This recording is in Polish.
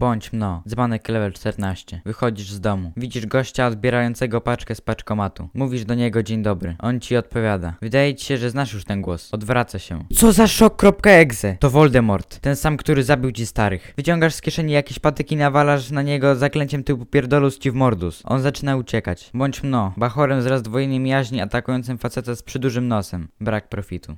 Bądź mno. Dzbanek level 14. Wychodzisz z domu. Widzisz gościa odbierającego paczkę z paczkomatu. Mówisz do niego dzień dobry. On ci odpowiada. Wydaje ci się, że znasz już ten głos. Odwraca się. Co za szok.exe? To Voldemort. Ten sam, który zabił ci starych. Wyciągasz z kieszeni jakieś patyki, nawalasz na niego zaklęciem typu pierdolus ci w mordus. On zaczyna uciekać. Bądź mno. Bachorem z rozdwojeniem jaźni atakującym faceta z przydużym nosem. Brak profitu.